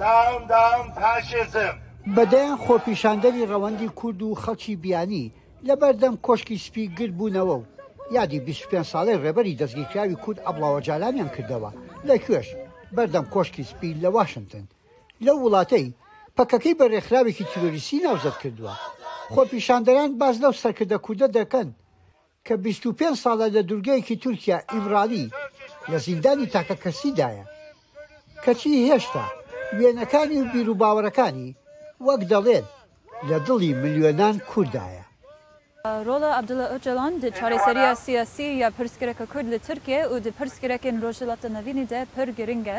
داوم داوم فاشیزم. بە دەیان خۆپیشاندەری ڕەوەندی کورد و خەڵکی بیانی لە بەردەم کۆشکی سپی گرد بوونەوە و یادی بیست و پێنج ساڵەی ڕێبەری دەستگیرکراوی کورد ئەبڵاوەجالامیان کردەوە لە کوێش؟ بەردەم کۆشکی سپی لە واشنتن لەو وڵاتەی پەکەکەی بە ڕێکخراوێکی تیرۆریستی ناوزەد کردووە. خۆپیشاندەران باس لەو سەرکردە کوردە دەکەن. کە بیست و پێنج ساڵە لە دورگەیەکی تورکیا ئیمرالی لە زیندانی تاکەکەسیدایە، کەچی هێشتا وێنەکانی و بیروباوەڕەکانی وەک دەڵێن لە دڵی ملیۆنان کوردایە. رۆڵە عەبدوڵا ئۆجالان د چارەسەریە سیاسی یە پرسگرەکە کورد لە تورکیە و د پرسگرەکێن رۆژهەڵاتە نەڤینی دە پر گرنگە،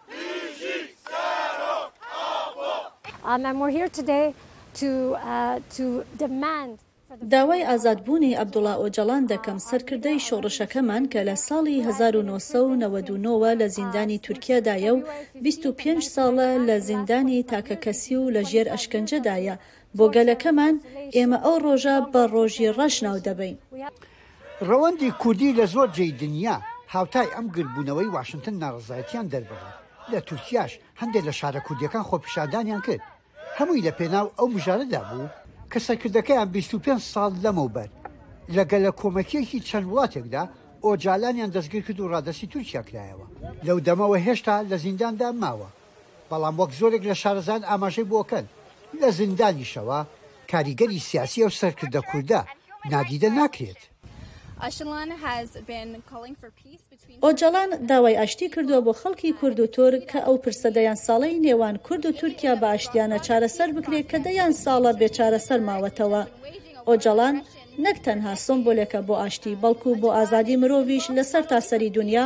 داوای ئازادبوونی عەبدوڵا ئۆجەڵان دەکەم، سەرکردەی شۆڕشەکەمان کە لە ساڵی هەزار و نۆ سەد و نەوەد و نۆ وە لە زیندانی تورکیادایە و بیست و پێنج ساڵە لە زیندانی تاکەکەسی و لە ژێر ئەشکەنجەدایە بۆ گەلەکەمان، ئێمە ئەو ڕۆژە بە ڕۆژی ڕەش ناودەبەین. رەوەندی کوردی لە زۆر جێی دنیا هاوتای ئەم گردبوونەوەی واشنتن ناڕەزایەتیان دەربڕی، لە تورکیاش هەندێ لە شارە کوردییەکان خۆپیشاندانیان کرد، هەمووی لە پێناو ئەو مژارەدا بوو، کە سەرکردەکەیان بیست و پێنج ساڵ لەمەوبەر لە گەلەکۆمەکییەکی چەند وڵاتێکدا ئۆجالانیان دەستگیرکرد و رادەستی تورکیا کرایەوە، لەو دەمەوە هێشتا لە زینداندا ماوە. بەڵام وەک زۆرێک لە شارەزایان ئاماژەی بۆکەن، لە زیندانیشەوە کاریگەری سیاسی ئەو سەرکردە کوردە نادیدە ناکرێت. ئۆجەڵان داوای ئاشتی کردووە بۆ خەڵکی کورد و تورک کە ئەو پرسە دەیان ساڵەی نێوان کورد و تورکیا بە ئاشتیانە چارەسەر بکرێت کە دەیان ساڵە بێ چارەسەر ماوەتەوە. ئۆجەڵان نەک تەنها سۆمبولێکە بۆ ئاشتی، بەڵکو بۆ ئازادی مرۆڤیش لە سەرتاسەری دونیا.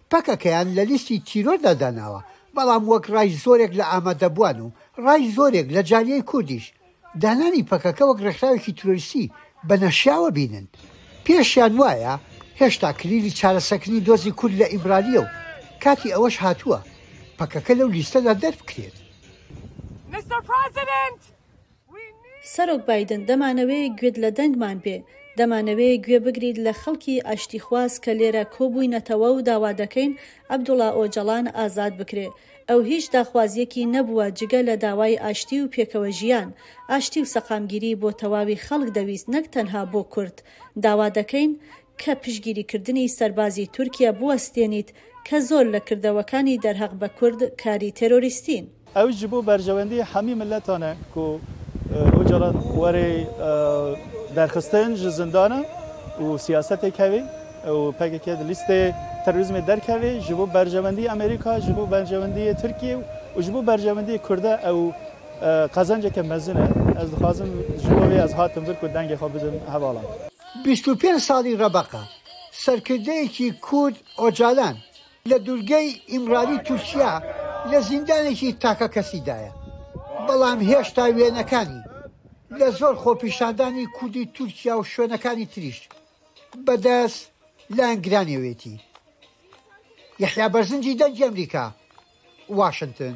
پەکەکەیان لە لیستی تیرۆردا داناوە، بەڵام وەک ڕای زۆرێک لە ئامادەبووان و ڕای زۆرێک لە جالیەی کوردیش، دانانی پەکەکە وەک ڕێکخراوێکی تیرۆریستی بە نەشیاوە بینن. پێشیان وایە هێشتا کلیلی چارەسەکردنی دۆزی کورد لە ئیمرالییە و کاتی ئەوەش هاتووە پەکەکە لەو لیستەدا دەربکرێت. سەرۆک بایدن، دەمانەوێ گوێت لە دەنگمان بێ، دەمانەوێ گوێ بگریت لە خەڵکی ئاشتیخواز کە لێرە کۆبووینەتەوە و داوا دەکەین عەبدوڵا ئۆجەڵان ئازاد بکرێ. ئەو هیچ داخوازییەکی نەبووە جگە لە داوای ئاشتی و پێکەوە ژیان. ئاشتی و سەقامگیری بۆ تەواوی خەڵک دەویست نەک تەنها بۆ کورد. داوا دەکەین کە پشتگیریکردنی سەربازی تورکیە بوەستێنیت کە زۆر لە کردەوەکانی دەرهەق بە کورد کاری تێرۆریستین. ئەویش جی بۆ بەرژەوەندی هەمی مللەتانە کو ئۆجەلان وەرێ دەرخستن ژ زندانە و سیاسەتێ کەێ و پەکەکە دە لیستێ تێرۆریزمێ دەرکەێ ژ بۆ بەرژەوەندی ئەمەریکا ژ بۆ بەرژەوەندی تورکیە و ژ بۆ بەرژەوەندی کوردە ئەو قەزەنجێکە مەزنە ئەز دخوازم ژ بۆ وێ ئەز هاتم ڤر کو دەنگێ خۆ بدم هەڤاڵان. بیست و پێنج ساڵی رەبەقە، سەرکردەیەکی کورد ئۆجالان لە دوورگەی ئیمرالی تورکیا لە زیندانێکی تاکەکەسیدایە، بەڵام هێشتا وێنەکانی لە زۆر خۆپیشاندانی کوردی تورکیا و شوێنەکانی تریش بەدەست لایەنگرانیەوێتی. یەحیا بەرزنجی دەنگی ئەمریکا، واشنتن.